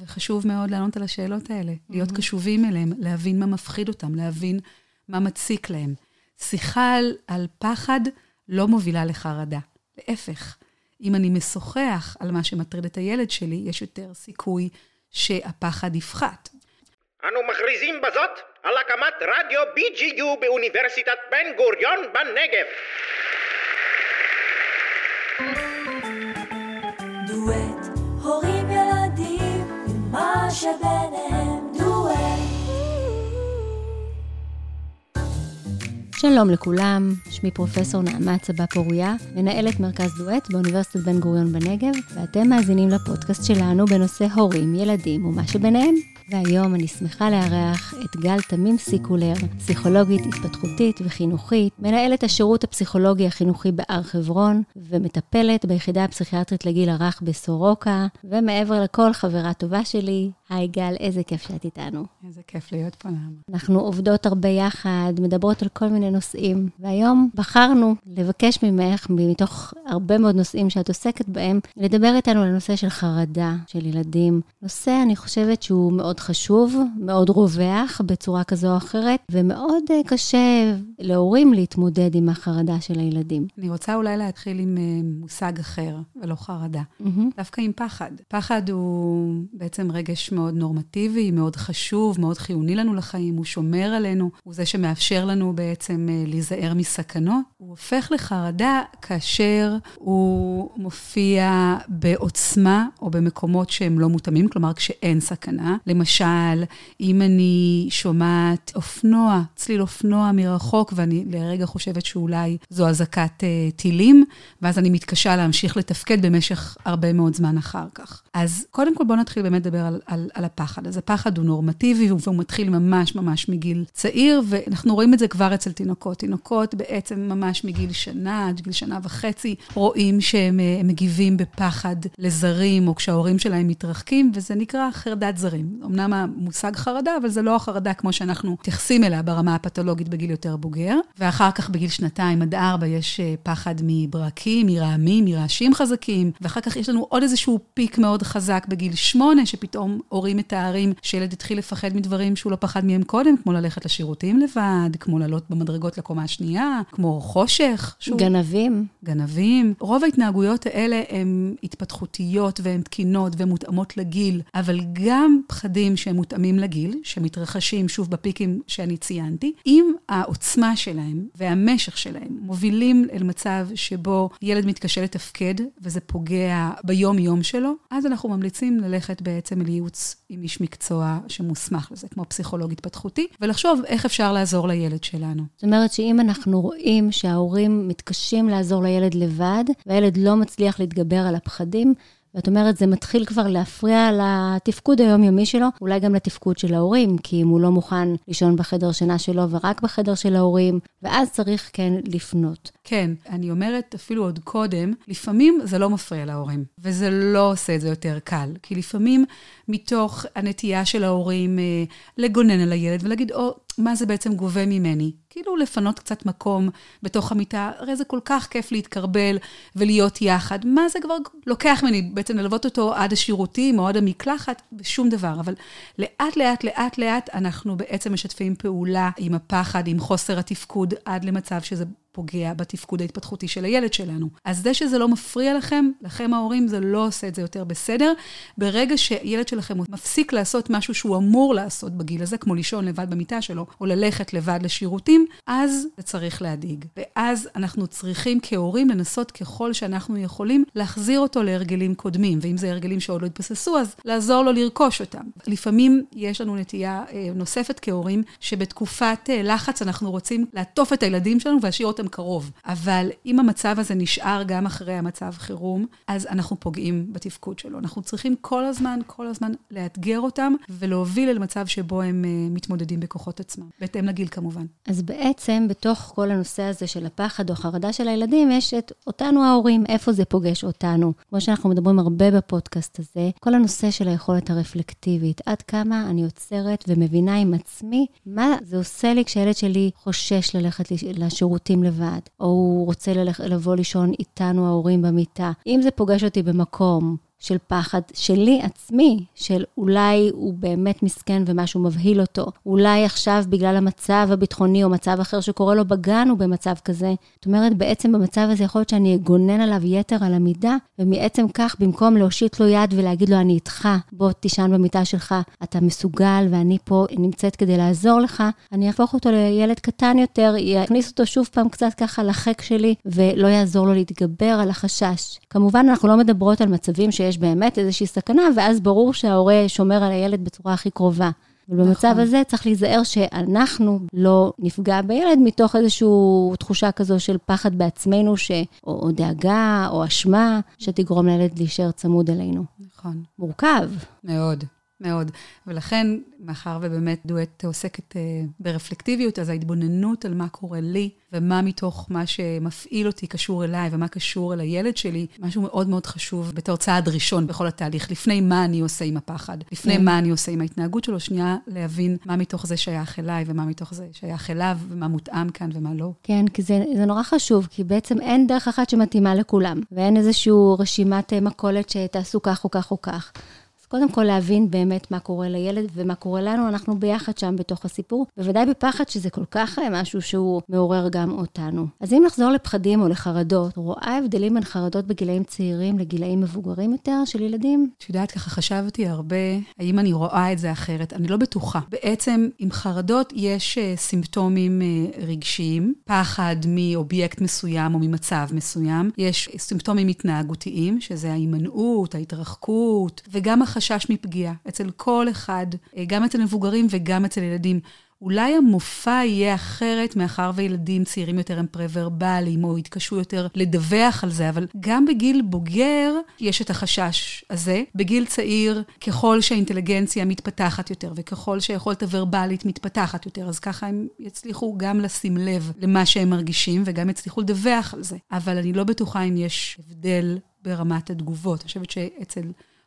וחשוב מאוד לענות על השאלות האלה, להיות קשובים אליהם, להבין מה מפחיד אותם, להבין מה מציק להם. שיחה על, על פחד לא מובילה לחרדה. להפך, אם אני משוחח על מה שמטריד את הילד שלי, יש יותר סיכוי שהפחד יפחת. אנו מכריזים בזאת על הקמת רדיו BGU באוניברסיטת בן גוריון בנגב. שלום לכולם, שמי פרופסור נעמה צבא פוריה, מנהלת מרכז דואט באוניברסיטת בן גוריון בנגב, ואתם מאזינים לפודקאסט שלנו בנושא הורים, ילדים ומה שביניהם. והיום אני שמחה לארח את גל תמים סיקולר, פסיכולוגית התפתחותית וחינוכית, מנהלת השירות הפסיכולוגי החינוכי בהר חברון, ומטפלת ביחידה הפסיכיאטרית לגיל הרך בסורוקה, ומעבר לכל חברה טובה שלי, היי גל, איזה כיף שאת איתנו. איזה כיף להיות פה, נעמה. אנחנו עובדות הרבה יחד, מדברות על כל מיני נושאים, והיום בחרנו לבקש ממך, מתוך הרבה מאוד נושאים שאת עוסקת בהם, לדבר איתנו על הנושא של חרדה של ילדים. נושא, אני חושבת שהוא מאוד חשוב, מאוד רווח בצורה כזו או אחרת, ומאוד אה, קשה להורים להתמודד עם החרדה של הילדים. אני רוצה אולי להתחיל עם אה, מושג אחר, ולא חרדה. דווקא עם פחד. פחד הוא בעצם רגש מאוד נורמטיבי, מאוד חשוב, מאוד חיוני לנו לחיים, הוא שומר עלינו, הוא זה שמאפשר לנו בעצם אה, להיזהר מסכנות. הוא הופך לחרדה כאשר הוא מופיע בעוצמה או במקומות שהם לא מותאמים, כלומר כשאין סכנה. למשל, אם אני שומעת אופנוע, צליל אופנוע מרחוק, ואני לרגע חושבת שאולי זו אזעקת אה, טילים, ואז אני מתקשה להמשיך לתפקד במשך הרבה מאוד זמן אחר כך. אז קודם כל בואו נתחיל באמת לדבר על, על, על הפחד. אז הפחד הוא נורמטיבי, והוא מתחיל ממש ממש מגיל צעיר, ואנחנו רואים את זה כבר אצל תינוקות. תינוקות בעצם ממש מגיל שנה עד גיל שנה וחצי, רואים שהם אה, מגיבים בפחד לזרים, או כשההורים שלהם מתרחקים, וזה נקרא חרדת זרים. אמנם המושג חרדה, אבל זה לא החרדה כמו שאנחנו מתייחסים אליה ברמה הפתולוגית בגיל יותר בוגר. ואחר כך בגיל שנתיים עד ארבע יש אה, פחד מברקים, מרעמים, מרעשים חזקים, ואחר כך יש לנו עוד איזשהו פיק מאוד חזק בגיל שמונה, שפתאום הורים מתארים שילד התחיל לפחד מדברים שהוא לא פחד מהם קודם, כמו ללכת לשירותים לבד, כמו לעלות במדרגות לקומה השנייה, כמו חושך. שהוא... גנבים. גנבים. רוב ההתנהגויות האלה הן התפתחותיות והן תקינות ומותאמות לגיל, אבל גם פחדים שהם מותאמים לגיל, שמתרחשים שוב בפיקים שאני ציינתי, אם העוצמה שלהם והמשך שלהם מובילים אל מצב שבו ילד מתקשה לתפקד וזה פוגע ביום-יום שלו, אז אנחנו ממליצים ללכת בעצם לייעוץ עם איש מקצוע שמוסמך לזה, כמו פסיכולוג התפתחותי, ולחשוב איך אפשר לעזור לילד שלנו. זאת אומרת שאם אנחנו רואים שההורים מתקשים לעזור לילד לבד, והילד לא מצליח להתגבר על הפחדים, ואת אומרת, זה מתחיל כבר להפריע לתפקוד היומיומי שלו, אולי גם לתפקוד של ההורים, כי אם הוא לא מוכן לישון בחדר שינה שלו ורק בחדר של ההורים, ואז צריך כן לפנות. כן, אני אומרת אפילו עוד קודם, לפעמים זה לא מפריע להורים, וזה לא עושה את זה יותר קל. כי לפעמים מתוך הנטייה של ההורים אה, לגונן על הילד ולהגיד, או, מה זה בעצם גובה ממני? כאילו לפנות קצת מקום בתוך המיטה, הרי זה כל כך כיף להתקרבל ולהיות יחד. מה זה כבר לוקח ממני בעצם ללוות אותו עד השירותים או עד המקלחת? ושום דבר. אבל לאט, לאט, לאט, לאט אנחנו בעצם משתפים פעולה עם הפחד, עם חוסר התפקוד, עד למצב שזה פוגע בתפקוד ההתפתחותי של הילד שלנו. אז זה שזה לא מפריע לכם, לכם ההורים, זה לא עושה את זה יותר בסדר. ברגע שילד שלכם מפסיק לעשות משהו שהוא אמור לעשות בגיל הזה, כמו לישון לבד במיטה שלו, או ללכת לבד לשירותים, אז זה צריך להדאיג. ואז אנחנו צריכים כהורים לנסות ככל שאנחנו יכולים להחזיר אותו להרגלים קודמים, ואם זה הרגלים שעוד לא התבססו, אז לעזור לו לרכוש אותם. לפעמים יש לנו נטייה אה, נוספת כהורים, שבתקופת אה, לחץ אנחנו רוצים לעטוף את הילדים שלנו ולהשאיר אותם קרוב. אבל אם המצב הזה נשאר גם אחרי המצב חירום, אז אנחנו פוגעים בתפקוד שלו. אנחנו צריכים כל הזמן, כל הזמן לאתגר אותם ולהוביל אל מצב שבו הם uh, מתמודדים בכוחות עצמם, בהתאם לגיל כמובן. אז בעצם, בתוך כל הנושא הזה של הפחד או חרדה של הילדים, יש את אותנו ההורים, איפה זה פוגש אותנו. כמו שאנחנו מדברים הרבה בפודקאסט הזה, כל הנושא של היכולת הרפלקטיבית, עד כמה אני עוצרת ומבינה עם עצמי מה זה עושה לי כשהילד שלי חושש ללכת לשירותים לבד, או הוא רוצה. לבוא לישון איתנו ההורים במיטה. אם זה פוגש אותי במקום של פחד שלי עצמי, של אולי הוא באמת מסכן ומשהו מבהיל אותו. אולי עכשיו בגלל המצב הביטחוני או מצב אחר שקורה לו בגן הוא במצב כזה. זאת אומרת, בעצם במצב הזה יכול להיות שאני אגונן עליו יתר על המידה, ומעצם כך, במקום להושיט לו יד ולהגיד לו, אני איתך, בוא תישן במיטה שלך, אתה מסוגל ואני פה נמצאת כדי לעזור לך, אני אהפוך אותו לילד קטן יותר, יכניס אותו שוב פעם קצת ככה לחק שלי, ולא יעזור לו להתגבר על החשש. כמובן, אנחנו לא מדברות על מצבים שיש באמת איזושהי סכנה, ואז ברור שההורה שומר על הילד בצורה הכי קרובה. אבל במצב נכון. הזה צריך להיזהר שאנחנו לא נפגע בילד מתוך איזושהי תחושה כזו של פחד בעצמנו, ש... או, או דאגה, או אשמה, שתגרום לילד להישאר צמוד אלינו. נכון. מורכב. מאוד, מאוד. ולכן, מאחר ובאמת דואט עוסקת אה, ברפלקטיביות, אז ההתבוננות על מה קורה לי, ומה מתוך מה שמפעיל אותי קשור אליי, ומה קשור אל הילד שלי, משהו מאוד מאוד חשוב בתור צעד ראשון בכל התהליך, לפני מה אני עושה עם הפחד, לפני כן. מה אני עושה עם ההתנהגות שלו, שנייה להבין מה מתוך זה שייך אליי, ומה מתוך זה שייך אליו, ומה מותאם כאן ומה לא. כן, כי זה, זה נורא חשוב, כי בעצם אין דרך אחת שמתאימה לכולם, ואין איזושהי רשימת אה, מכולת שתעשו כך או כך או כך. קודם כל להבין באמת מה קורה לילד ומה קורה לנו, אנחנו ביחד שם בתוך הסיפור, בוודאי בפחד שזה כל כך אה, משהו שהוא מעורר גם אותנו. אז אם נחזור לפחדים או לחרדות, רואה הבדלים בין חרדות בגילאים צעירים לגילאים מבוגרים יותר של ילדים? את יודעת, ככה חשבתי הרבה, האם אני רואה את זה אחרת? אני לא בטוחה. בעצם, עם חרדות יש אה, סימפטומים אה, רגשיים, פחד מאובייקט מסוים או ממצב מסוים. יש סימפטומים התנהגותיים, שזה ההימנעות, ההתרחקות, וגם החשש מפגיעה. אצל כל אחד, אה, גם אצל מבוגרים וגם אצל ילדים. אולי המופע יהיה אחרת, מאחר וילדים צעירים יותר הם פרה-ורבליים, או יתקשו יותר לדווח על זה, אבל גם בגיל בוגר יש את החשש הזה. בגיל צעיר, ככל שהאינטליגנציה מתפתחת יותר, וככל שהיכולת הוורבלית מתפתחת יותר, אז ככה הם יצליחו גם לשים לב למה שהם מרגישים, וגם יצליחו לדווח על זה. אבל אני לא בטוחה אם יש הבדל ברמת התגובות. אני חושבת שאצל...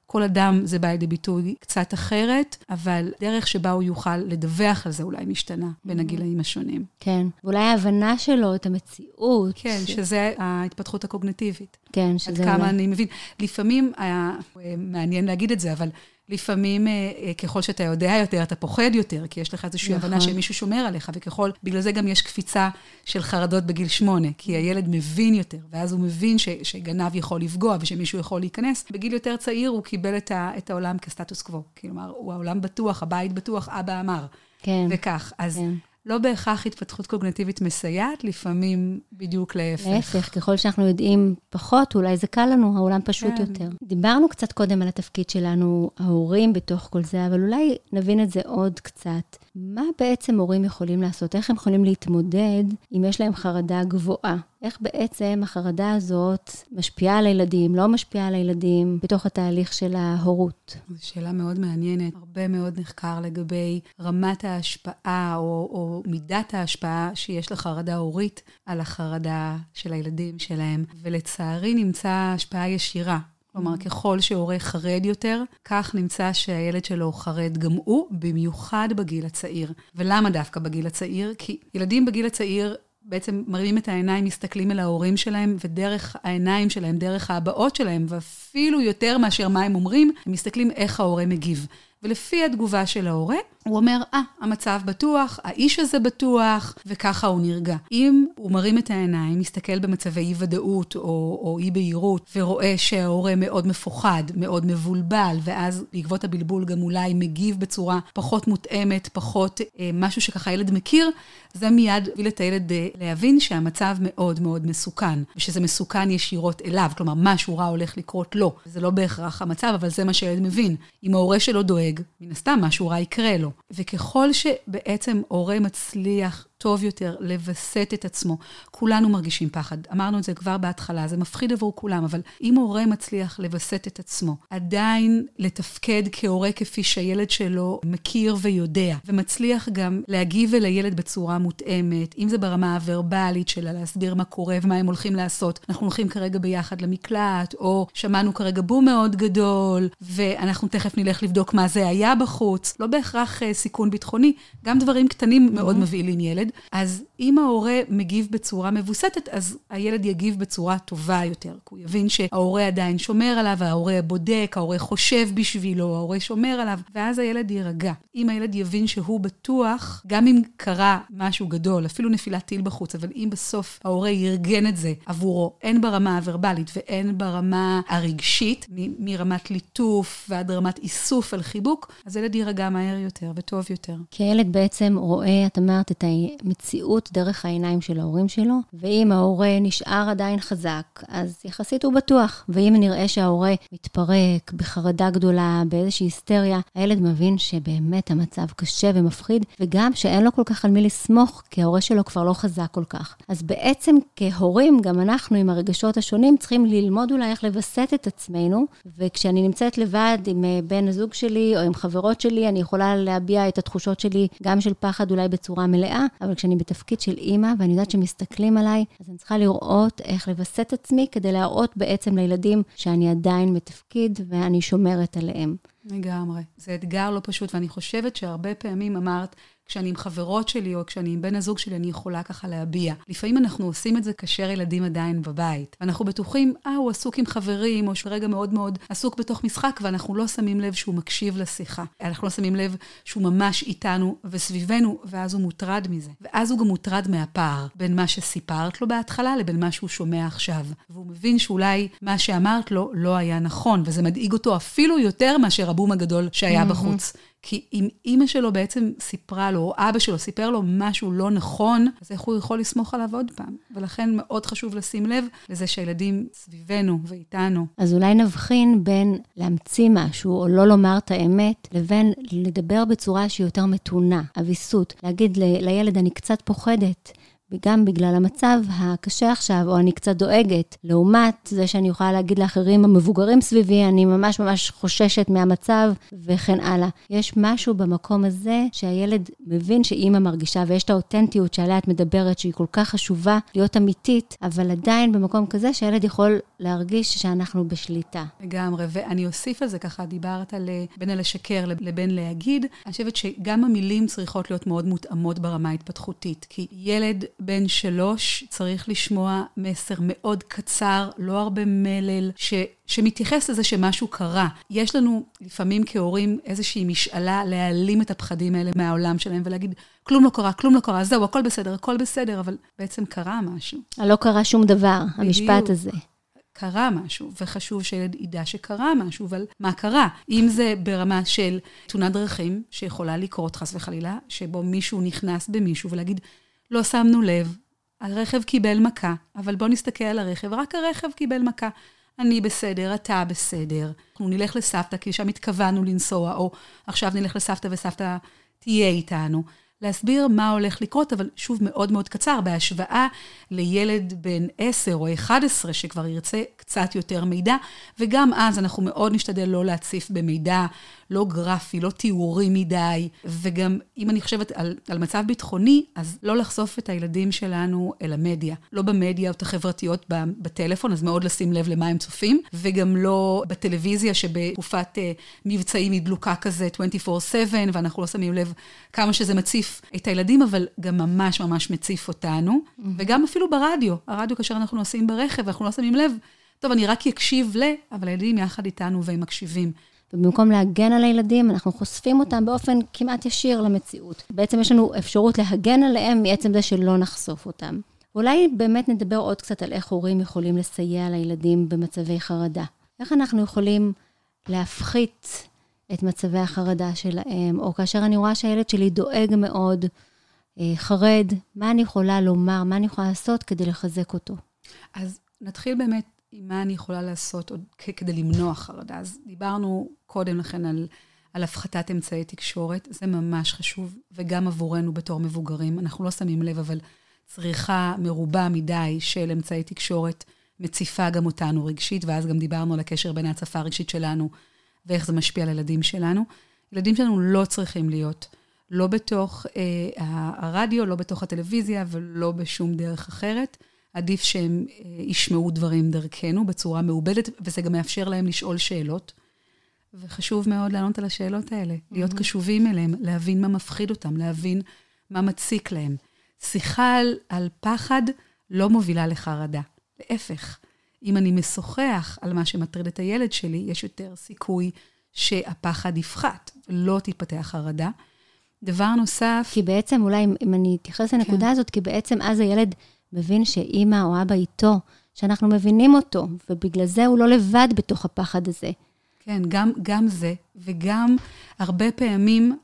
כל אדם זה בא לידי ביטוי קצת אחרת, אבל דרך שבה הוא יוכל לדווח על זה אולי משתנה בין הגילאים השונים. כן. ואולי ההבנה שלו את המציאות. כן, ש- שזה ההתפתחות הקוגנטיבית. כן, עד שזה כמה אולי... אני מבין. לפעמים, היה, אה, מעניין להגיד את זה, אבל לפעמים אה, אה, ככל שאתה יודע יותר, אתה פוחד יותר, כי יש לך איזושהי נכון. הבנה שמישהו שומר עליך, וככל, בגלל זה גם יש קפיצה של חרדות בגיל שמונה, כי הילד מבין יותר, ואז הוא מבין ש, שגנב יכול לפגוע ושמישהו יכול להיכנס. בגיל יותר צעיר הוא קיבל את, ה, את העולם כסטטוס קוו. כלומר, הוא העולם בטוח, הבית בטוח, אבא אמר. כן. וכך. אז כן. לא בהכרח התפתחות קוגנטיבית מסייעת, לפעמים בדיוק להפך. להפך, ככל שאנחנו יודעים פחות, אולי זה קל לנו, העולם פשוט כן. יותר. דיברנו קצת קודם על התפקיד שלנו, ההורים בתוך כל זה, אבל אולי נבין את זה עוד קצת. מה בעצם הורים יכולים לעשות? איך הם יכולים להתמודד אם יש להם חרדה גבוהה? איך בעצם החרדה הזאת משפיעה על הילדים, לא משפיעה על הילדים, בתוך התהליך של ההורות? זו שאלה מאוד מעניינת. הרבה מאוד נחקר לגבי רמת ההשפעה או, או מידת ההשפעה שיש לחרדה הורית על החרדה של הילדים שלהם. ולצערי נמצא השפעה ישירה. כלומר, ככל שהורה חרד יותר, כך נמצא שהילד שלו חרד גם הוא, במיוחד בגיל הצעיר. ולמה דווקא בגיל הצעיר? כי ילדים בגיל הצעיר בעצם מרימים את העיניים, מסתכלים אל ההורים שלהם, ודרך העיניים שלהם, דרך ההבעות שלהם, ואפילו יותר מאשר מה הם אומרים, הם מסתכלים איך ההורה מגיב. ולפי התגובה של ההורה, הוא אומר, אה, ah, המצב בטוח, האיש הזה בטוח, וככה הוא נרגע. אם הוא מרים את העיניים, מסתכל במצבי אי-ודאות או, או אי-בהירות, ורואה שההורה מאוד מפוחד, מאוד מבולבל, ואז בעקבות הבלבול גם אולי מגיב בצורה פחות מותאמת, פחות אה, משהו שככה ילד מכיר, זה מיד יוביל את הילד אה, להבין שהמצב מאוד מאוד מסוכן, ושזה מסוכן ישירות אליו, כלומר, משהו רע הולך לקרות לו. זה לא בהכרח המצב, אבל זה מה שהילד מבין. אם ההורה שלו דואג, מן הסתם משהו רע יקרה לו. וככל שבעצם הורה מצליח טוב יותר לווסת את עצמו, כולנו מרגישים פחד. אמרנו את זה כבר בהתחלה, זה מפחיד עבור כולם, אבל אם הורה מצליח לווסת את עצמו, עדיין לתפקד כהורה כפי שהילד שלו מכיר ויודע, ומצליח גם להגיב אל הילד בצורה מותאמת, אם זה ברמה הוורבלית שלה, להסביר מה קורה ומה הם הולכים לעשות. אנחנו הולכים כרגע ביחד למקלט, או שמענו כרגע בום מאוד גדול, ואנחנו תכף נלך לבדוק מה זה היה בחוץ. לא בהכרח uh, סיכון ביטחוני, גם דברים קטנים מאוד מבהילים ילד. אז אם ההורה מגיב בצורה מבוסתת, אז הילד יגיב בצורה טובה יותר. כי הוא יבין שההורה עדיין שומר עליו, ההורה בודק, ההורה חושב בשבילו, ההורה שומר עליו, ואז הילד יירגע. אם הילד יבין שהוא בטוח, גם אם קרה משהו גדול, אפילו נפילת טיל בחוץ, אבל אם בסוף ההורה יארגן את זה עבורו, הן ברמה הוורבלית והן ברמה הרגשית, מ- מרמת ליטוף ועד רמת איסוף על חיבוק, אז הילד יירגע מהר יותר וטוב יותר. כי הילד בעצם רואה, את אמרת, את המציאות דרך העיניים של ההורים שלו, ואם ההורה נשאר עדיין חזק, אז יחסית הוא בטוח. ואם נראה שההורה מתפרק בחרדה גדולה, באיזושהי היסטריה, הילד מבין שבאמת המצב קשה ומפחיד, וגם שאין לו כל כך על מי לסמוך, כי ההורה שלו כבר לא חזק כל כך. אז בעצם כהורים, גם אנחנו עם הרגשות השונים, צריכים ללמוד אולי איך לווסת את עצמנו, וכשאני נמצאת לבד עם אה, בן הזוג שלי או עם חברות שלי, אני יכולה להביע את התחושות שלי גם של פחד אולי בצורה מלאה, אבל כשאני בתפקיד של אימא, ואני יודעת שמסתכלים עליי, אז אני צריכה לראות איך לווסת עצמי כדי להראות בעצם לילדים שאני עדיין בתפקיד ואני שומרת עליהם. לגמרי. זה אתגר לא פשוט, ואני חושבת שהרבה פעמים אמרת, כשאני עם חברות שלי או כשאני עם בן הזוג שלי, אני יכולה ככה להביע. לפעמים אנחנו עושים את זה כאשר ילדים עדיין בבית. ואנחנו בטוחים, אה, הוא עסוק עם חברים, או שרגע מאוד מאוד עסוק בתוך משחק, ואנחנו לא שמים לב שהוא מקשיב לשיחה. אנחנו לא שמים לב שהוא ממש איתנו וסביבנו, ואז הוא מוטרד מזה. ואז הוא גם מוטרד מהפער בין מה שסיפרת לו בהתחלה לבין מה שהוא שומע עכשיו. והוא מבין שאולי מה שאמרת לו לא היה נכון, וזה מדאיג אותו אפילו יותר מאשר הבום הגדול שהיה. בחוץ. כי אם אימא שלו בעצם סיפרה לו, או אבא שלו סיפר לו משהו לא נכון, אז איך הוא יכול לסמוך עליו עוד פעם? ולכן מאוד חשוב לשים לב לזה שהילדים סביבנו ואיתנו. אז אולי נבחין בין להמציא משהו או לא לומר את האמת, לבין לדבר בצורה שהיא יותר מתונה, אביסות. להגיד לילד, אני קצת פוחדת. וגם בגלל המצב הקשה עכשיו, או אני קצת דואגת, לעומת זה שאני יכולה להגיד לאחרים המבוגרים סביבי, אני ממש ממש חוששת מהמצב, וכן הלאה. יש משהו במקום הזה שהילד מבין שאימא מרגישה, ויש את האותנטיות שעליה את מדברת, שהיא כל כך חשובה, להיות אמיתית, אבל עדיין במקום כזה שהילד יכול להרגיש שאנחנו בשליטה. לגמרי, ואני אוסיף על זה ככה, דיברת על אה, בין הלשקר לבין להגיד. אני חושבת שגם המילים צריכות להיות מאוד מותאמות ברמה ההתפתחותית, כי ילד בן שלוש צריך לשמוע מסר מאוד קצר, לא הרבה מלל, ש... שמתייחס לזה שמשהו קרה. יש לנו לפעמים כהורים איזושהי משאלה להעלים את הפחדים האלה מהעולם שלהם ולהגיד, כלום לא קרה, כלום לא קרה, זהו, הכל בסדר, הכל בסדר, אבל בעצם קרה משהו. לא קרה שום דבר, בדיוק. המשפט הזה. קרה משהו, וחשוב שילד ידע שקרה משהו, אבל מה קרה? אם זה ברמה של תאונת דרכים, שיכולה לקרות חס וחלילה, שבו מישהו נכנס במישהו ולהגיד, לא שמנו לב, הרכב קיבל מכה, אבל בוא נסתכל על הרכב, רק הרכב קיבל מכה. אני בסדר, אתה בסדר. אנחנו נלך לסבתא, כי שם התכוונו לנסוע, או עכשיו נלך לסבתא וסבתא תהיה איתנו. להסביר מה הולך לקרות, אבל שוב, מאוד מאוד קצר, בהשוואה לילד בן 10 או 11 שכבר ירצה קצת יותר מידע, וגם אז אנחנו מאוד נשתדל לא להציף במידע לא גרפי, לא תיאורי מדי, וגם אם אני חושבת על, על מצב ביטחוני, אז לא לחשוף את הילדים שלנו אל המדיה. לא במדיות החברתיות בטלפון, אז מאוד לשים לב למה הם צופים, וגם לא בטלוויזיה שבתקופת uh, מבצעים היא דלוקה כזה 24/7, ואנחנו לא שמים לב כמה שזה מציף את הילדים, אבל גם ממש ממש מציף אותנו, mm-hmm. וגם אפילו ברדיו. הרדיו, כאשר אנחנו נוסעים ברכב, אנחנו לא שמים לב, טוב, אני רק אקשיב ל... אבל הילדים יחד איתנו והם מקשיבים. ובמקום להגן על הילדים, אנחנו חושפים אותם באופן כמעט ישיר למציאות. בעצם יש לנו אפשרות להגן עליהם מעצם זה שלא נחשוף אותם. אולי באמת נדבר עוד קצת על איך הורים יכולים לסייע לילדים במצבי חרדה. איך אנחנו יכולים להפחית את מצבי החרדה שלהם, או כאשר אני רואה שהילד שלי דואג מאוד, אה, חרד, מה אני יכולה לומר, מה אני יכולה לעשות כדי לחזק אותו? אז נתחיל באמת עם מה אני יכולה לעשות עוד כדי למנוע חרדה. אז דיברנו קודם לכן על, על הפחתת אמצעי תקשורת, זה ממש חשוב, וגם עבורנו בתור מבוגרים. אנחנו לא שמים לב, אבל צריכה מרובה מדי של אמצעי תקשורת מציפה גם אותנו רגשית, ואז גם דיברנו על הקשר בין ההצפה הרגשית שלנו ואיך זה משפיע על הילדים שלנו. ילדים שלנו לא צריכים להיות לא בתוך אה, הרדיו, לא בתוך הטלוויזיה ולא בשום דרך אחרת. עדיף שהם אה, ישמעו דברים דרכנו בצורה מעובדת, וזה גם מאפשר להם לשאול שאלות. וחשוב מאוד לענות על השאלות האלה, להיות mm-hmm. קשובים אליהם, להבין מה מפחיד אותם, להבין מה מציק להם. שיחה על, על פחד לא מובילה לחרדה. להפך, אם אני משוחח על מה שמטריד את הילד שלי, יש יותר סיכוי שהפחד יפחת, לא תתפתח חרדה. דבר נוסף... כי בעצם, אולי אם, אם אני אתייחס לנקודה כן. הזאת, כי בעצם אז הילד מבין שאימא או אבא איתו, שאנחנו מבינים אותו, ובגלל זה הוא לא לבד בתוך הפחד הזה. כן, גם, גם זה, וגם הרבה פעמים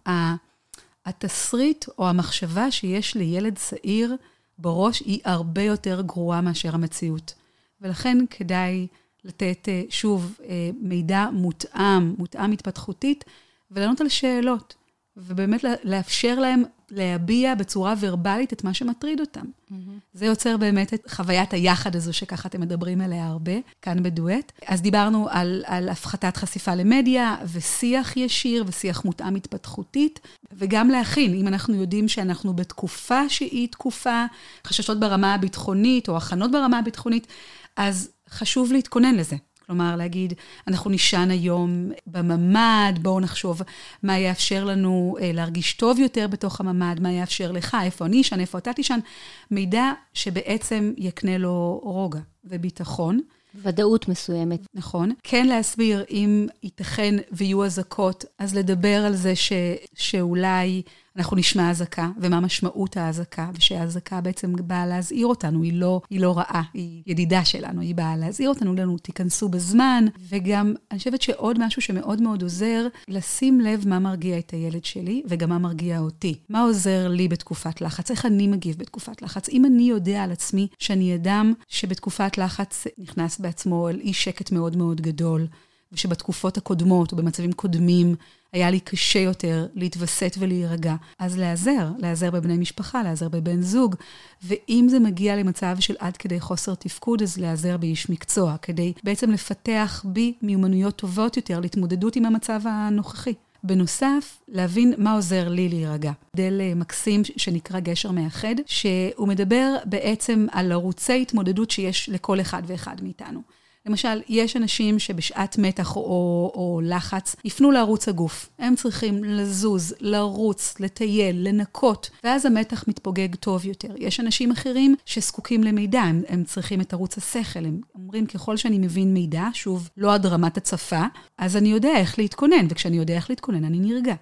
התסריט או המחשבה שיש לילד צעיר בראש היא הרבה יותר גרועה מאשר המציאות. ולכן כדאי לתת, אה, שוב, אה, מידע מותאם, מותאם התפתחותית, ולענות על שאלות. ובאמת לאפשר להם להביע בצורה ורבלית את מה שמטריד אותם. Mm-hmm. זה יוצר באמת את חוויית היחד הזו, שככה אתם מדברים עליה הרבה, כאן בדואט. אז דיברנו על, על הפחתת חשיפה למדיה, ושיח ישיר, ושיח מותאם התפתחותית, וגם להכין, אם אנחנו יודעים שאנחנו בתקופה שהיא תקופה, חששות ברמה הביטחונית, או הכנות ברמה הביטחונית, אז חשוב להתכונן לזה. כלומר, להגיד, אנחנו נישן היום בממ"ד, בואו נחשוב מה יאפשר לנו אה, להרגיש טוב יותר בתוך הממ"ד, מה יאפשר לך, איפה אני אשן, איפה אתה תישן, מידע שבעצם יקנה לו רוגע וביטחון. ודאות מסוימת. נכון. כן להסביר אם ייתכן ויהיו אזעקות, אז לדבר על זה ש, שאולי אנחנו נשמע אזעקה, ומה משמעות האזעקה, ושהאזעקה בעצם באה להזהיר אותנו, היא לא, היא לא רעה, היא ידידה שלנו, היא באה להזהיר אותנו, לנו, תיכנסו בזמן, וגם, אני חושבת שעוד משהו שמאוד מאוד עוזר, לשים לב מה מרגיע את הילד שלי, וגם מה מרגיע אותי. מה עוזר לי בתקופת לחץ? איך אני מגיב בתקופת לחץ? אם אני יודע על עצמי שאני אדם שבתקופת לחץ נכנס בעצמו אל אי שקט מאוד מאוד גדול, ושבתקופות הקודמות או במצבים קודמים היה לי קשה יותר להתווסת ולהירגע. אז להיעזר, להיעזר בבני משפחה, להיעזר בבן זוג, ואם זה מגיע למצב של עד כדי חוסר תפקוד, אז להיעזר באיש מקצוע, כדי בעצם לפתח בי מיומנויות טובות יותר להתמודדות עם המצב הנוכחי. בנוסף, להבין מה עוזר לי להירגע. מודל אה, מקסים שנקרא גשר מאחד, שהוא מדבר בעצם על ערוצי התמודדות שיש לכל אחד ואחד מאיתנו. למשל, יש אנשים שבשעת מתח או, או לחץ יפנו לערוץ הגוף. הם צריכים לזוז, לרוץ, לטייל, לנקות, ואז המתח מתפוגג טוב יותר. יש אנשים אחרים שזקוקים למידע, הם, הם צריכים את ערוץ השכל. הם אומרים, ככל שאני מבין מידע, שוב, לא עד רמת הצפה, אז אני יודע איך להתכונן, וכשאני יודע איך להתכונן, אני נרגע.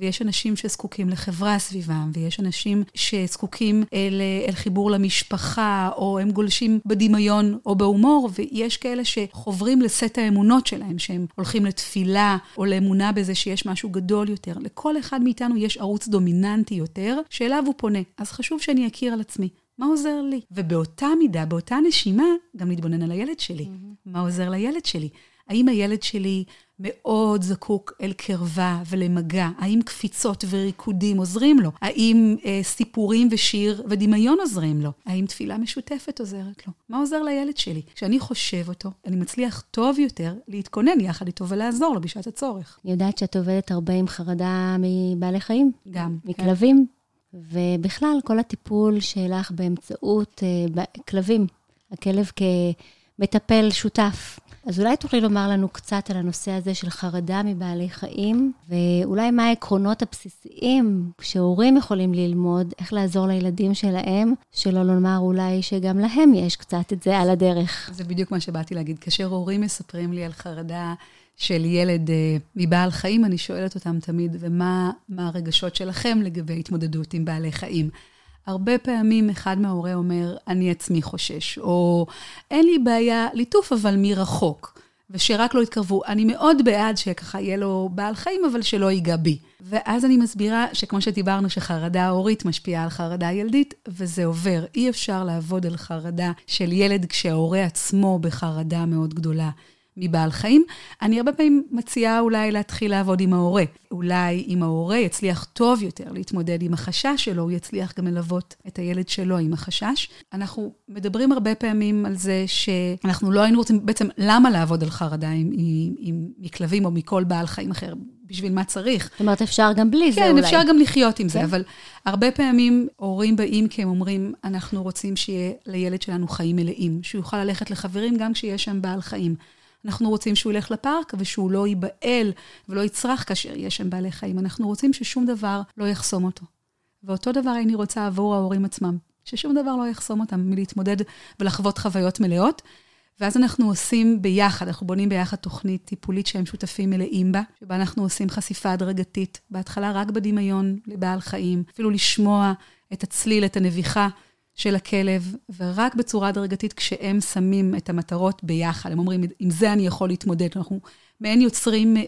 ויש אנשים שזקוקים לחברה סביבם, ויש אנשים שזקוקים אל, אל חיבור למשפחה, או הם גולשים בדמיון או בהומור, ויש כאלה שחוברים לסט האמונות שלהם, שהם הולכים לתפילה, או לאמונה בזה שיש משהו גדול יותר. לכל אחד מאיתנו יש ערוץ דומיננטי יותר, שאליו הוא פונה. אז חשוב שאני אכיר על עצמי. מה עוזר לי? ובאותה מידה, באותה נשימה, גם להתבונן על הילד שלי. Mm-hmm. מה עוזר לילד שלי? האם הילד שלי מאוד זקוק אל קרבה ולמגע? האם קפיצות וריקודים עוזרים לו? האם אה, סיפורים ושיר ודמיון עוזרים לו? האם תפילה משותפת עוזרת לו? מה עוזר לילד שלי? כשאני חושב אותו, אני מצליח טוב יותר להתכונן יחד איתו ולעזור לו בשעת הצורך. אני יודעת שאת עובדת הרבה עם חרדה מבעלי חיים. גם. כן. מכלבים. כן. ובכלל, כל הטיפול שלך באמצעות אה, כלבים, הכלב כמטפל שותף. אז אולי תוכלי לומר לנו קצת על הנושא הזה של חרדה מבעלי חיים, ואולי מה העקרונות הבסיסיים שהורים יכולים ללמוד, איך לעזור לילדים שלהם, שלא לומר אולי שגם להם יש קצת את זה על הדרך. זה בדיוק מה שבאתי להגיד. כאשר הורים מספרים לי על חרדה של ילד uh, מבעל חיים, אני שואלת אותם תמיד, ומה הרגשות שלכם לגבי התמודדות עם בעלי חיים? הרבה פעמים אחד מההורה אומר, אני עצמי חושש, או אין לי בעיה ליטוף, אבל מרחוק, ושרק לא יתקרבו. אני מאוד בעד שככה יהיה לו בעל חיים, אבל שלא ייגע בי. ואז אני מסבירה שכמו שדיברנו, שחרדה הורית משפיעה על חרדה ילדית, וזה עובר. אי אפשר לעבוד על חרדה של ילד כשההורה עצמו בחרדה מאוד גדולה. מבעל חיים. אני הרבה פעמים מציעה אולי להתחיל לעבוד עם ההורה. אולי אם ההורה יצליח טוב יותר להתמודד עם החשש שלו, הוא יצליח גם ללוות את הילד שלו עם החשש. אנחנו מדברים הרבה פעמים על זה שאנחנו לא היינו רוצים, בעצם למה לעבוד על חרדה עם, עם, עם מכלבים או מכל בעל חיים אחר? בשביל מה צריך. זאת אומרת, אפשר גם בלי זה כן, אולי. כן, אפשר גם לחיות עם כן. זה, אבל הרבה פעמים הורים באים כי הם אומרים, אנחנו רוצים שיהיה לילד שלנו חיים מלאים, שהוא יוכל ללכת לחברים גם כשיש שם בעל חיים. אנחנו רוצים שהוא ילך לפארק ושהוא לא ייבהל ולא יצרח כאשר יש שם בעלי חיים. אנחנו רוצים ששום דבר לא יחסום אותו. ואותו דבר אני רוצה עבור ההורים עצמם, ששום דבר לא יחסום אותם מלהתמודד ולחוות חוויות מלאות. ואז אנחנו עושים ביחד, אנחנו בונים ביחד תוכנית טיפולית שהם שותפים מלאים בה, שבה אנחנו עושים חשיפה הדרגתית, בהתחלה רק בדמיון לבעל חיים, אפילו לשמוע את הצליל, את הנביחה של הכלב, ורק בצורה הדרגתית כשהם שמים את המטרות ביחד. הם אומרים, עם זה אני יכול להתמודד. אנחנו מעין יוצרים אה,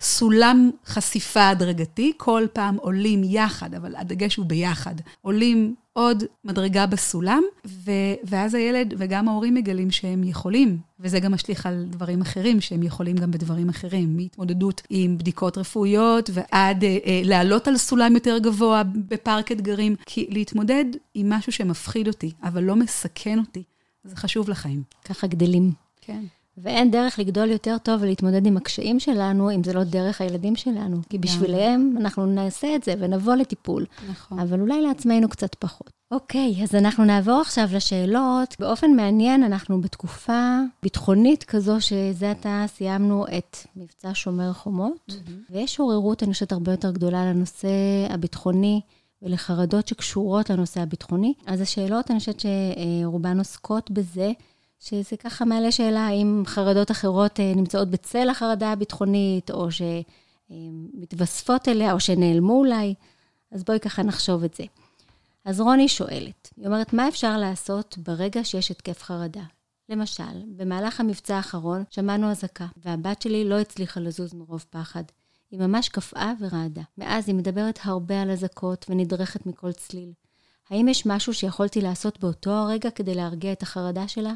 סולם חשיפה הדרגתי, כל פעם עולים יחד, אבל הדגש הוא ביחד. עולים עוד מדרגה בסולם, ו- ואז הילד וגם ההורים מגלים שהם יכולים, וזה גם משליך על דברים אחרים, שהם יכולים גם בדברים אחרים, מהתמודדות עם בדיקות רפואיות ועד אה, אה, לעלות על סולם יותר גבוה בפארק אתגרים, כי להתמודד עם משהו שמפחיד אותי, אבל לא מסכן אותי, זה חשוב לחיים. ככה גדלים. כן. ואין דרך לגדול יותר טוב ולהתמודד עם הקשיים שלנו, אם זה לא דרך הילדים שלנו. כי בשבילם אנחנו נעשה את זה ונבוא לטיפול. נכון. אבל אולי לעצמנו קצת פחות. אוקיי, אז אנחנו נעבור עכשיו לשאלות. באופן מעניין, אנחנו בתקופה ביטחונית כזו, שזה עתה סיימנו את מבצע שומר חומות, mm-hmm. ויש עוררות, אני חושבת, הרבה יותר גדולה לנושא הביטחוני. ולחרדות שקשורות לנושא הביטחוני. אז השאלות, אני חושבת שרובן עוסקות בזה, שזה ככה מעלה שאלה האם חרדות אחרות אה, נמצאות בצל החרדה הביטחונית, או שמתווספות אליה, או שנעלמו אולי. אז בואי ככה נחשוב את זה. אז רוני שואלת, היא אומרת, מה אפשר לעשות ברגע שיש התקף חרדה? למשל, במהלך המבצע האחרון שמענו אזעקה, והבת שלי לא הצליחה לזוז מרוב פחד. היא ממש קפאה ורעדה. מאז היא מדברת הרבה על אזעקות ונדרכת מכל צליל. האם יש משהו שיכולתי לעשות באותו הרגע כדי להרגיע את החרדה שלה?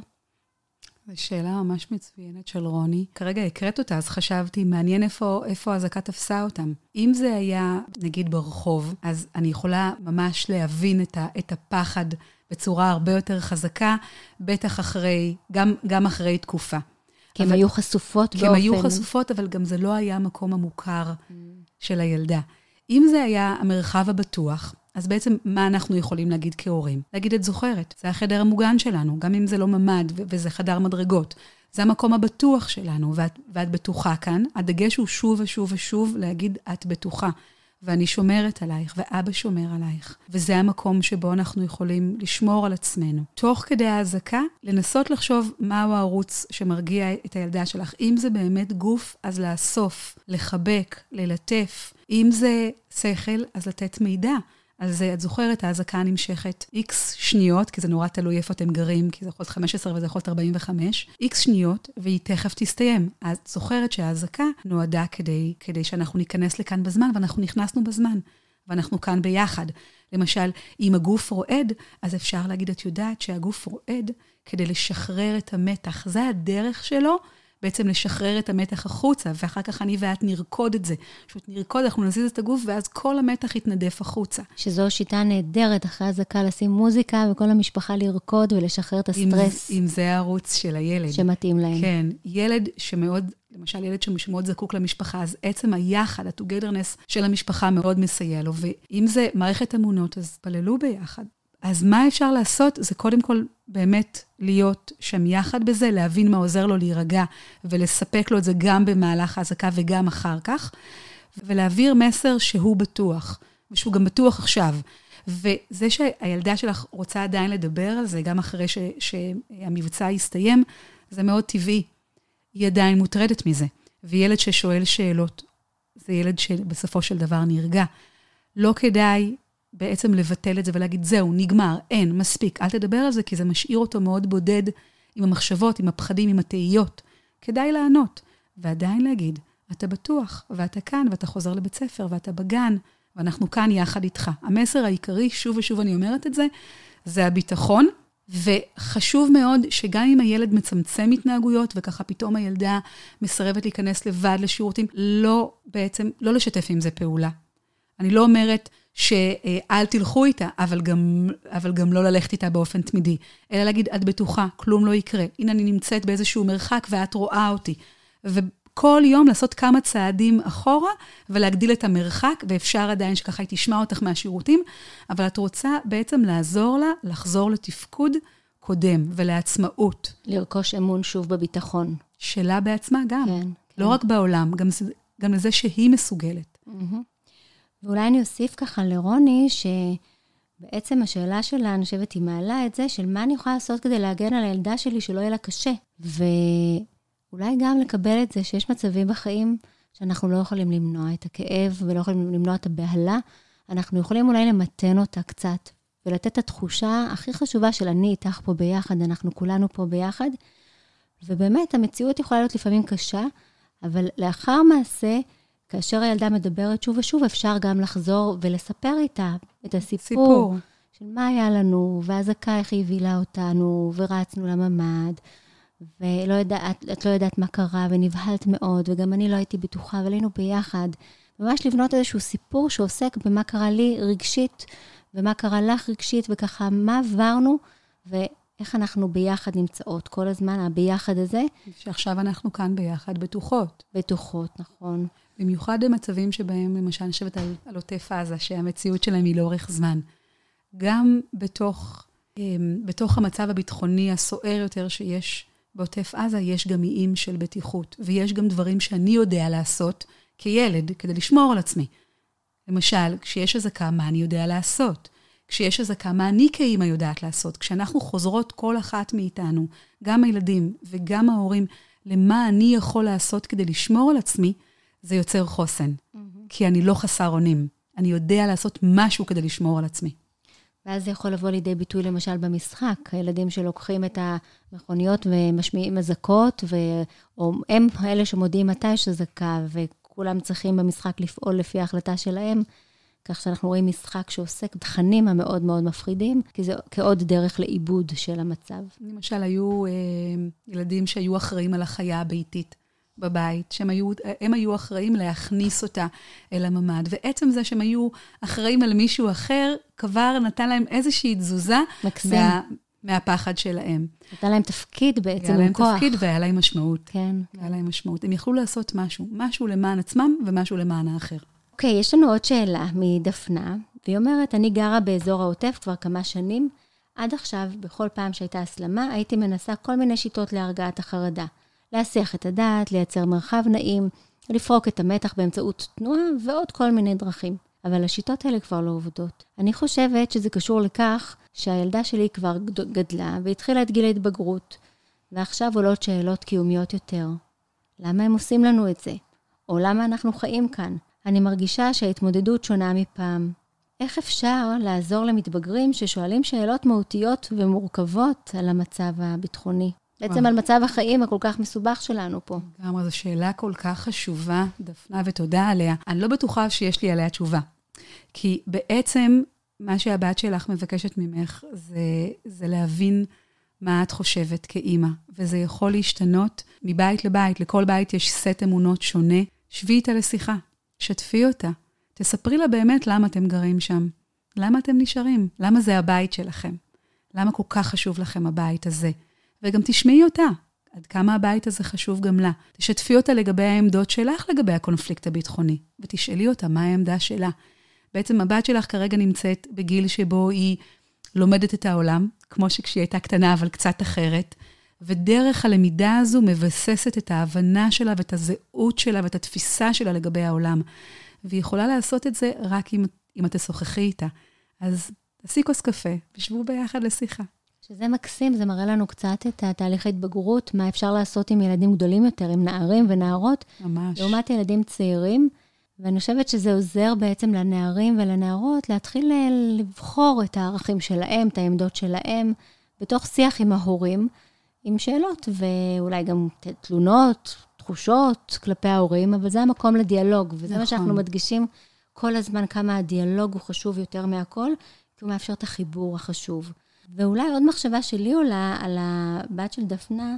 זו שאלה ממש מצוינת של רוני. כרגע הקראת אותה, אז חשבתי, מעניין איפה, איפה האזעקה תפסה אותם. אם זה היה, נגיד, ברחוב, אז אני יכולה ממש להבין את, ה, את הפחד בצורה הרבה יותר חזקה, בטח אחרי, גם, גם אחרי תקופה. כי הן היו חשופות באופן... כי הן היו חשופות, אבל גם זה לא היה המקום המוכר mm. של הילדה. אם זה היה המרחב הבטוח, אז בעצם מה אנחנו יכולים להגיד כהורים? להגיד, את זוכרת, זה החדר המוגן שלנו, גם אם זה לא ממ"ד וזה חדר מדרגות. זה המקום הבטוח שלנו, ואת, ואת בטוחה כאן. הדגש הוא שוב ושוב ושוב להגיד, את בטוחה. ואני שומרת עלייך, ואבא שומר עלייך. וזה המקום שבו אנחנו יכולים לשמור על עצמנו. תוך כדי האזעקה, לנסות לחשוב מהו הערוץ שמרגיע את הילדה שלך. אם זה באמת גוף, אז לאסוף, לחבק, ללטף. אם זה שכל, אז לתת מידע. אז את זוכרת, האזעקה נמשכת איקס שניות, כי זה נורא תלוי איפה אתם גרים, כי זה יכול להיות 15 וזה יכול להיות 45, איקס שניות, והיא תכף תסתיים. את זוכרת שהאזעקה נועדה כדי, כדי שאנחנו ניכנס לכאן בזמן, ואנחנו נכנסנו בזמן, ואנחנו כאן ביחד. למשל, אם הגוף רועד, אז אפשר להגיד, את יודעת שהגוף רועד כדי לשחרר את המתח. זה הדרך שלו בעצם לשחרר את המתח החוצה, ואחר כך אני ואת נרקוד את זה. פשוט נרקוד, אנחנו נזיז את הגוף, ואז כל המתח יתנדף החוצה. שזו שיטה נהדרת, אחרי אזעקה לשים מוזיקה, וכל המשפחה לרקוד ולשחרר את הסטרס. אם, אם זה הערוץ של הילד. שמתאים להם. כן, ילד שמאוד... למשל, ילד שמאוד זקוק למשפחה, אז עצם היחד, ה-togetherness של המשפחה מאוד מסייע לו. ואם זה מערכת אמונות, אז פללו ביחד. אז מה אפשר לעשות? זה קודם כל באמת להיות שם יחד בזה, להבין מה עוזר לו להירגע ולספק לו את זה גם במהלך האזעקה וגם אחר כך, ולהעביר מסר שהוא בטוח, ושהוא גם בטוח עכשיו. וזה שהילדה שלך רוצה עדיין לדבר על זה, גם אחרי ש, שהמבצע יסתיים, זה מאוד טבעי. היא עדיין מוטרדת מזה. וילד ששואל שאלות, זה ילד שבסופו של דבר נרגע. לא כדאי בעצם לבטל את זה ולהגיד, זהו, נגמר, אין, מספיק, אל תדבר על זה, כי זה משאיר אותו מאוד בודד עם המחשבות, עם הפחדים, עם התהיות. כדאי לענות, ועדיין להגיד, אתה בטוח, ואתה כאן, ואתה חוזר לבית ספר, ואתה בגן, ואנחנו כאן יחד איתך. המסר העיקרי, שוב ושוב אני אומרת את זה, זה הביטחון, וחשוב מאוד שגם אם הילד מצמצם התנהגויות, וככה פתאום הילדה מסרבת להיכנס לבד לשירותים, לא בעצם, לא לשתף עם זה פעולה. אני לא אומרת, שאל תלכו איתה, אבל גם, אבל גם לא ללכת איתה באופן תמידי, אלא להגיד, את בטוחה, כלום לא יקרה. הנה, אני נמצאת באיזשהו מרחק ואת רואה אותי. וכל יום לעשות כמה צעדים אחורה ולהגדיל את המרחק, ואפשר עדיין שככה היא תשמע אותך מהשירותים, אבל את רוצה בעצם לעזור לה לחזור לתפקוד קודם ולעצמאות. לרכוש אמון שוב בביטחון. שלה בעצמה גם. כן. לא כן. רק בעולם, גם, גם לזה שהיא מסוגלת. Mm-hmm. ואולי אני אוסיף ככה לרוני, שבעצם השאלה שלה, אני חושבת, היא מעלה את זה של מה אני יכולה לעשות כדי להגן על הילדה שלי שלא יהיה לה קשה. ואולי גם לקבל את זה שיש מצבים בחיים שאנחנו לא יכולים למנוע את הכאב ולא יכולים למנוע את הבהלה, אנחנו יכולים אולי למתן אותה קצת, ולתת את התחושה הכי חשובה של אני איתך פה ביחד, אנחנו כולנו פה ביחד. ובאמת, המציאות יכולה להיות לפעמים קשה, אבל לאחר מעשה, כאשר הילדה מדברת שוב ושוב, אפשר גם לחזור ולספר איתה את הסיפור. סיפור. של מה היה לנו, והאזעקה איך היא הבילה אותנו, ורצנו לממ"ד, ולא יודעת, את לא יודעת מה קרה, ונבהלת מאוד, וגם אני לא הייתי בטוחה, אבל היינו ביחד. ממש לבנות איזשהו סיפור שעוסק במה קרה לי רגשית, ומה קרה לך רגשית, וככה, מה עברנו, ואיך אנחנו ביחד נמצאות כל הזמן, הביחד הזה. שעכשיו אנחנו כאן ביחד, בטוחות. בטוחות, נכון. במיוחד במצבים שבהם, למשל, אני חושבת על, על עוטף עזה, שהמציאות שלהם היא לאורך זמן. גם בתוך, אמ, בתוך המצב הביטחוני הסוער יותר שיש בעוטף עזה, יש גם איים של בטיחות, ויש גם דברים שאני יודע לעשות כילד כדי לשמור על עצמי. למשל, כשיש אזעקה, מה אני יודע לעשות? כשיש אזעקה, מה אני כאימא יודעת לעשות? כשאנחנו חוזרות כל אחת מאיתנו, גם הילדים וגם ההורים, למה אני יכול לעשות כדי לשמור על עצמי, זה יוצר חוסן. Mm-hmm. כי אני לא חסר אונים. אני יודע לעשות משהו כדי לשמור על עצמי. ואז זה יכול לבוא לידי ביטוי למשל במשחק, הילדים שלוקחים את המכוניות ומשמיעים אזעקות, ו... או הם אלה שמודיעים מתי יש אזעקה, וכולם צריכים במשחק לפעול לפי ההחלטה שלהם. כך שאנחנו רואים משחק שעוסק בתכנים המאוד מאוד מפחידים, כי זה כעוד דרך לעיבוד של המצב. למשל, היו אה, ילדים שהיו אחראים על החיה הביתית. בבית, שהם היו, הם היו אחראים להכניס אותה אל הממ"ד. ועצם זה שהם היו אחראים על מישהו אחר, כבר נתן להם איזושהי תזוזה. מקסים. מה, מהפחד שלהם. נתן להם תפקיד בעצם, היה להם כוח. תפקיד והיה להם משמעות. כן. היה להם משמעות. הם יכלו לעשות משהו, משהו למען עצמם ומשהו למען האחר. אוקיי, okay, יש לנו עוד שאלה מדפנה, והיא אומרת, אני גרה באזור העוטף כבר כמה שנים. עד עכשיו, בכל פעם שהייתה הסלמה, הייתי מנסה כל מיני שיטות להרגעת החרדה. להסיח את הדעת, לייצר מרחב נעים, לפרוק את המתח באמצעות תנועה ועוד כל מיני דרכים. אבל השיטות האלה כבר לא עובדות. אני חושבת שזה קשור לכך שהילדה שלי כבר גדלה והתחילה את גיל ההתבגרות, ועכשיו עולות שאלות קיומיות יותר. למה הם עושים לנו את זה? או למה אנחנו חיים כאן? אני מרגישה שההתמודדות שונה מפעם. איך אפשר לעזור למתבגרים ששואלים שאלות מהותיות ומורכבות על המצב הביטחוני? בעצם על מצב החיים הכל כך מסובך שלנו פה. לגמרי, זו שאלה כל כך חשובה, דפנה, ותודה עליה. אני לא בטוחה שיש לי עליה תשובה. כי בעצם, מה שהבת שלך מבקשת ממך, זה, זה להבין מה את חושבת כאימא. וזה יכול להשתנות מבית לבית, לכל בית יש סט אמונות שונה. שבי איתה לשיחה, שתפי אותה. תספרי לה באמת למה אתם גרים שם. למה אתם נשארים? למה זה הבית שלכם? למה כל כך חשוב לכם הבית הזה? וגם תשמעי אותה, עד כמה הבית הזה חשוב גם לה. תשתפי אותה לגבי העמדות שלך לגבי הקונפליקט הביטחוני, ותשאלי אותה מה העמדה שלה. בעצם הבת שלך כרגע נמצאת בגיל שבו היא לומדת את העולם, כמו שכשהיא הייתה קטנה, אבל קצת אחרת, ודרך הלמידה הזו מבססת את ההבנה שלה ואת הזהות שלה ואת התפיסה שלה לגבי העולם. והיא יכולה לעשות את זה רק אם, אם את תשוחחי איתה. אז תעשי כוס קפה, ושבו ביחד לשיחה. שזה מקסים, זה מראה לנו קצת את התהליך ההתבגרות, מה אפשר לעשות עם ילדים גדולים יותר, עם נערים ונערות. ממש. לעומת ילדים צעירים. ואני חושבת שזה עוזר בעצם לנערים ולנערות להתחיל לבחור את הערכים שלהם, את העמדות שלהם, בתוך שיח עם ההורים, עם שאלות ואולי גם תלונות, תחושות כלפי ההורים, אבל זה המקום לדיאלוג, וזה נכון. מה שאנחנו מדגישים כל הזמן, כמה הדיאלוג הוא חשוב יותר מהכל, כי הוא מאפשר את החיבור החשוב. ואולי עוד מחשבה שלי עולה על הבת של דפנה,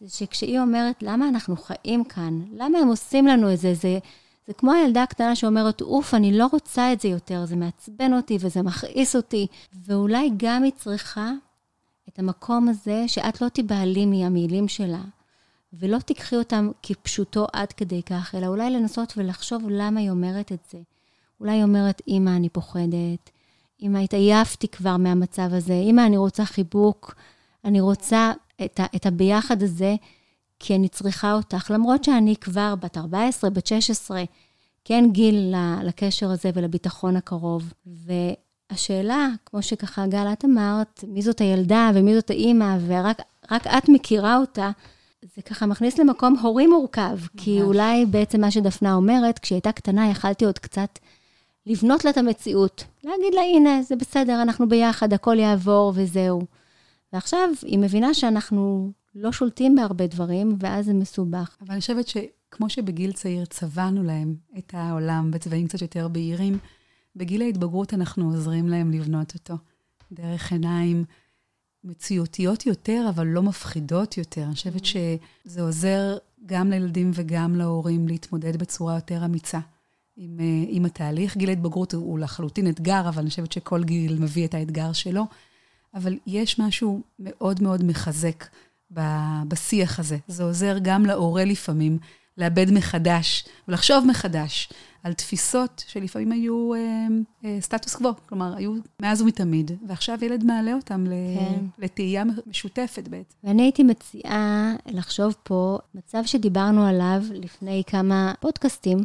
זה שכשהיא אומרת, למה אנחנו חיים כאן? למה הם עושים לנו את זה? זה, זה כמו הילדה הקטנה שאומרת, אוף, אני לא רוצה את זה יותר, זה מעצבן אותי וזה מכעיס אותי. ואולי גם היא צריכה את המקום הזה, שאת לא תיבהלי מהמילים שלה, ולא תיקחי אותם כפשוטו עד כדי כך, אלא אולי לנסות ולחשוב למה היא אומרת את זה. אולי היא אומרת, אמא, אני פוחדת. אמא, התעייפתי כבר מהמצב הזה, אמא, אני רוצה חיבוק, אני רוצה את, ה, את הביחד הזה, כי אני צריכה אותך, למרות שאני כבר בת 14, בת 16, כן גיל לקשר הזה ולביטחון הקרוב. והשאלה, כמו שככה גל, את אמרת, מי זאת הילדה ומי זאת האימא, ורק את מכירה אותה, זה ככה מכניס למקום הורי מורכב. כי אולי בעצם מה שדפנה אומרת, כשהיא הייתה קטנה, יכלתי עוד קצת לבנות לה את המציאות. להגיד לה, הנה, זה בסדר, אנחנו ביחד, הכל יעבור וזהו. ועכשיו היא מבינה שאנחנו לא שולטים בהרבה דברים, ואז זה מסובך. אבל אני חושבת שכמו שבגיל צעיר צבענו להם את העולם בצבעים קצת יותר בהירים, בגיל ההתבגרות אנחנו עוזרים להם לבנות אותו. דרך עיניים מציאותיות יותר, אבל לא מפחידות יותר. אני חושבת שזה עוזר גם לילדים וגם להורים להתמודד בצורה יותר אמיצה עם, אה, עם התהליך. גיל ההתבגרות הוא לחלוטין אתגר, אבל אני חושבת שכל גיל מביא את האתגר שלו. אבל יש משהו מאוד מאוד מחזק בשיח הזה. זה עוזר גם להורה לפעמים לאבד מחדש ולחשוב מחדש על תפיסות שלפעמים היו אה, אה, סטטוס קוו, כלומר, היו מאז ומתמיד, ועכשיו ילד מעלה אותם כן. לתהייה משותפת בעצם. ואני הייתי מציעה לחשוב פה, מצב שדיברנו עליו לפני כמה פודקאסטים,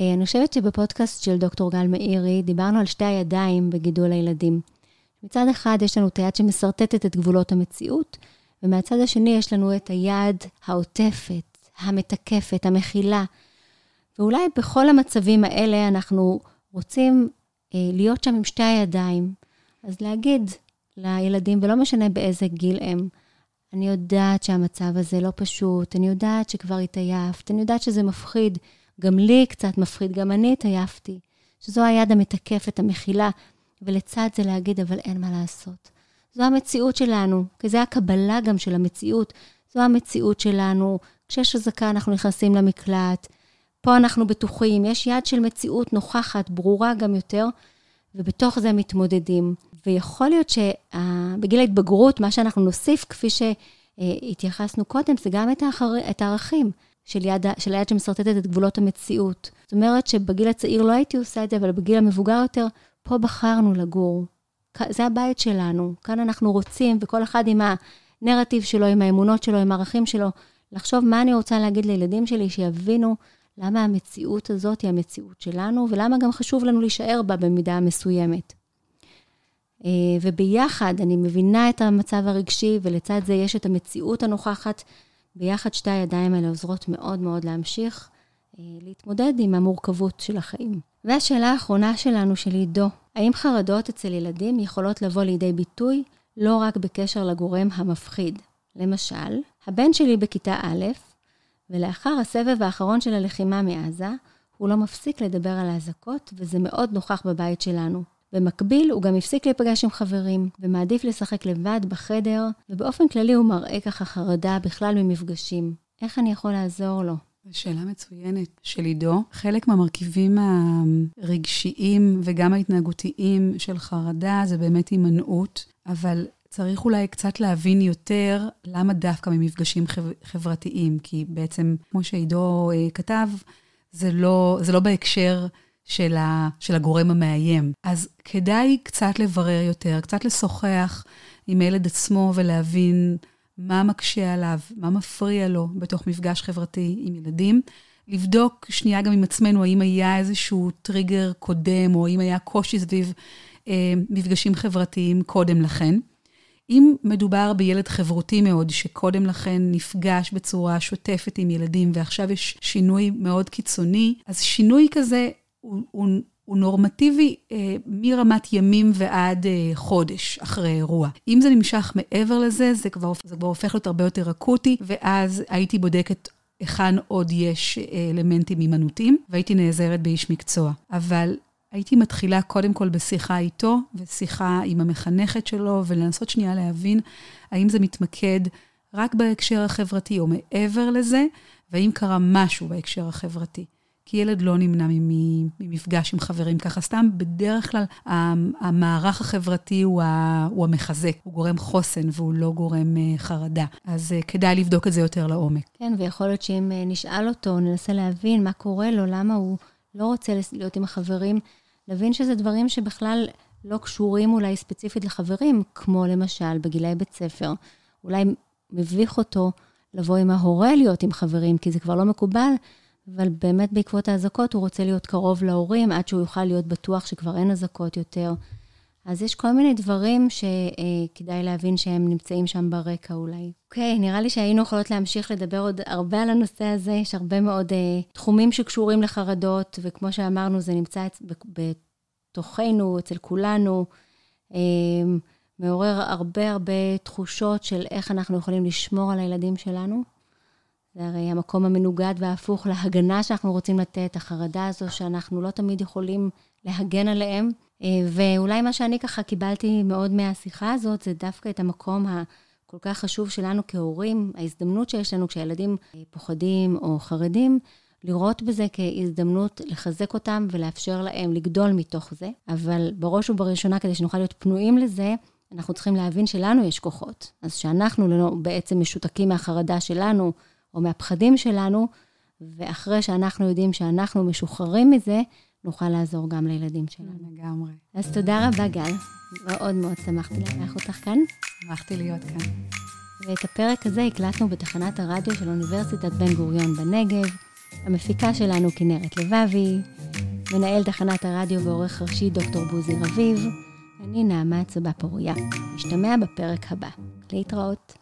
אני חושבת שבפודקאסט של דוקטור גל מאירי דיברנו על שתי הידיים בגידול הילדים. מצד אחד יש לנו את היד שמשרטטת את גבולות המציאות, ומהצד השני יש לנו את היד העוטפת, המתקפת, המכילה. ואולי בכל המצבים האלה אנחנו רוצים אה, להיות שם עם שתי הידיים. אז להגיד לילדים, ולא משנה באיזה גיל הם, אני יודעת שהמצב הזה לא פשוט, אני יודעת שכבר התעייפת, אני יודעת שזה מפחיד, גם לי קצת מפחיד, גם אני התעייפתי. שזו היד המתקפת, המכילה, ולצד זה להגיד, אבל אין מה לעשות. זו המציאות שלנו, כי זה הקבלה גם של המציאות. זו המציאות שלנו. כשיש אזעקה אנחנו נכנסים למקלט, פה אנחנו בטוחים, יש יד של מציאות נוכחת, ברורה גם יותר, ובתוך זה מתמודדים. ויכול להיות שבגיל ההתבגרות, מה שאנחנו נוסיף, כפי שהתייחסנו קודם, זה גם את, האחר, את הערכים של, יד, של היד שמסרטטת את גבולות המציאות. זאת אומרת שבגיל הצעיר לא הייתי עושה את זה, אבל בגיל המבוגר יותר, פה בחרנו לגור. זה הבית שלנו, כאן אנחנו רוצים, וכל אחד עם הנרטיב שלו, עם האמונות שלו, עם הערכים שלו, לחשוב מה אני רוצה להגיד לילדים שלי, שיבינו למה המציאות הזאת היא המציאות שלנו, ולמה גם חשוב לנו להישאר בה במידה מסוימת. אה, וביחד, אני מבינה את המצב הרגשי, ולצד זה יש את המציאות הנוכחת. ביחד שתי הידיים האלה עוזרות מאוד מאוד להמשיך אה, להתמודד עם המורכבות של החיים. והשאלה האחרונה שלנו, של עידו, האם חרדות אצל ילדים יכולות לבוא לידי ביטוי לא רק בקשר לגורם המפחיד? למשל, הבן שלי בכיתה א', ולאחר הסבב האחרון של הלחימה מעזה, הוא לא מפסיק לדבר על האזעקות, וזה מאוד נוכח בבית שלנו. במקביל, הוא גם הפסיק להיפגש עם חברים, ומעדיף לשחק לבד בחדר, ובאופן כללי הוא מראה ככה חרדה בכלל ממפגשים. איך אני יכול לעזור לו? שאלה מצוינת של עידו. חלק מהמרכיבים הרגשיים וגם ההתנהגותיים של חרדה זה באמת הימנעות, אבל צריך אולי קצת להבין יותר למה דווקא ממפגשים חברתיים, כי בעצם, כמו שעידו אה, כתב, זה לא, זה לא בהקשר של, ה, של הגורם המאיים. אז כדאי קצת לברר יותר, קצת לשוחח עם הילד עצמו ולהבין מה מקשה עליו, מה מפריע לו בתוך מפגש חברתי עם ילדים. לבדוק שנייה גם עם עצמנו, האם היה איזשהו טריגר קודם, או האם היה קושי סביב אה, מפגשים חברתיים קודם לכן. אם מדובר בילד חברותי מאוד, שקודם לכן נפגש בצורה שוטפת עם ילדים, ועכשיו יש שינוי מאוד קיצוני, אז שינוי כזה הוא, הוא, הוא נורמטיבי אה, מרמת ימים ועד אה, חודש אחרי אירוע. אם זה נמשך מעבר לזה, זה כבר, זה כבר הופך להיות הרבה יותר אקוטי, ואז הייתי בודקת היכן עוד יש אה, אלמנטים הימנותיים, והייתי נעזרת באיש מקצוע. אבל הייתי מתחילה קודם כל בשיחה איתו, ושיחה עם המחנכת שלו, ולנסות שנייה להבין האם זה מתמקד רק בהקשר החברתי או מעבר לזה, והאם קרה משהו בהקשר החברתי. כי ילד לא נמנע ממפגש עם חברים ככה סתם. בדרך כלל המערך החברתי הוא, המחזק, הוא גורם חוסן והוא לא גורם אה, חרדה. אז אה, כדאי לבדוק את זה יותר לעומק. כן, ויכול להיות שאם אה, נשאל אותו, ננסה להבין מה קורה לו, למה הוא לא רוצה להיות עם החברים, נבין שזה דברים שבכלל לא קשורים אולי ספציפית לחברים, כמו למשל בגילי בית ספר. אולי מביך אותו לבוא עם ההורה להיות עם חברים, כי זה כבר לא מקובל. אבל באמת בעקבות האזעקות הוא רוצה להיות קרוב להורים עד שהוא יוכל להיות בטוח שכבר אין אזעקות יותר. אז יש כל מיני דברים שכדאי להבין שהם נמצאים שם ברקע אולי. אוקיי, okay, נראה לי שהיינו יכולות להמשיך לדבר עוד הרבה על הנושא הזה, יש הרבה מאוד uh, תחומים שקשורים לחרדות, וכמו שאמרנו, זה נמצא בתוכנו, אצל כולנו. Uh, מעורר הרבה הרבה תחושות של איך אנחנו יכולים לשמור על הילדים שלנו. זה הרי המקום המנוגד וההפוך להגנה שאנחנו רוצים לתת, החרדה הזו שאנחנו לא תמיד יכולים להגן עליהם. אה, ואולי מה שאני ככה קיבלתי מאוד מהשיחה הזאת, זה דווקא את המקום הכל כך חשוב שלנו כהורים, ההזדמנות שיש לנו כשהילדים אה, פוחדים או חרדים, לראות בזה כהזדמנות לחזק אותם ולאפשר להם לגדול מתוך זה. אבל בראש ובראשונה, כדי שנוכל להיות פנויים לזה, אנחנו צריכים להבין שלנו יש כוחות. אז שאנחנו לא בעצם משותקים מהחרדה שלנו או מהפחדים שלנו, ואחרי שאנחנו יודעים שאנחנו משוחררים מזה, נוכל לעזור גם לילדים שלנו. לגמרי. אז תודה רבה, גל. מאוד מאוד שמחתי לארח אותך כאן. שמחתי להיות כאן. ואת הפרק הזה הקלטנו בתחנת הרדיו של אוניברסיטת בן גוריון בנגב. המפיקה שלנו כנרת לבבי, מנהל תחנת הרדיו ועורך ראשי דוקטור בוזי רביב. אני נעמה צבא פוריה. נשתמע בפרק הבא. להתראות.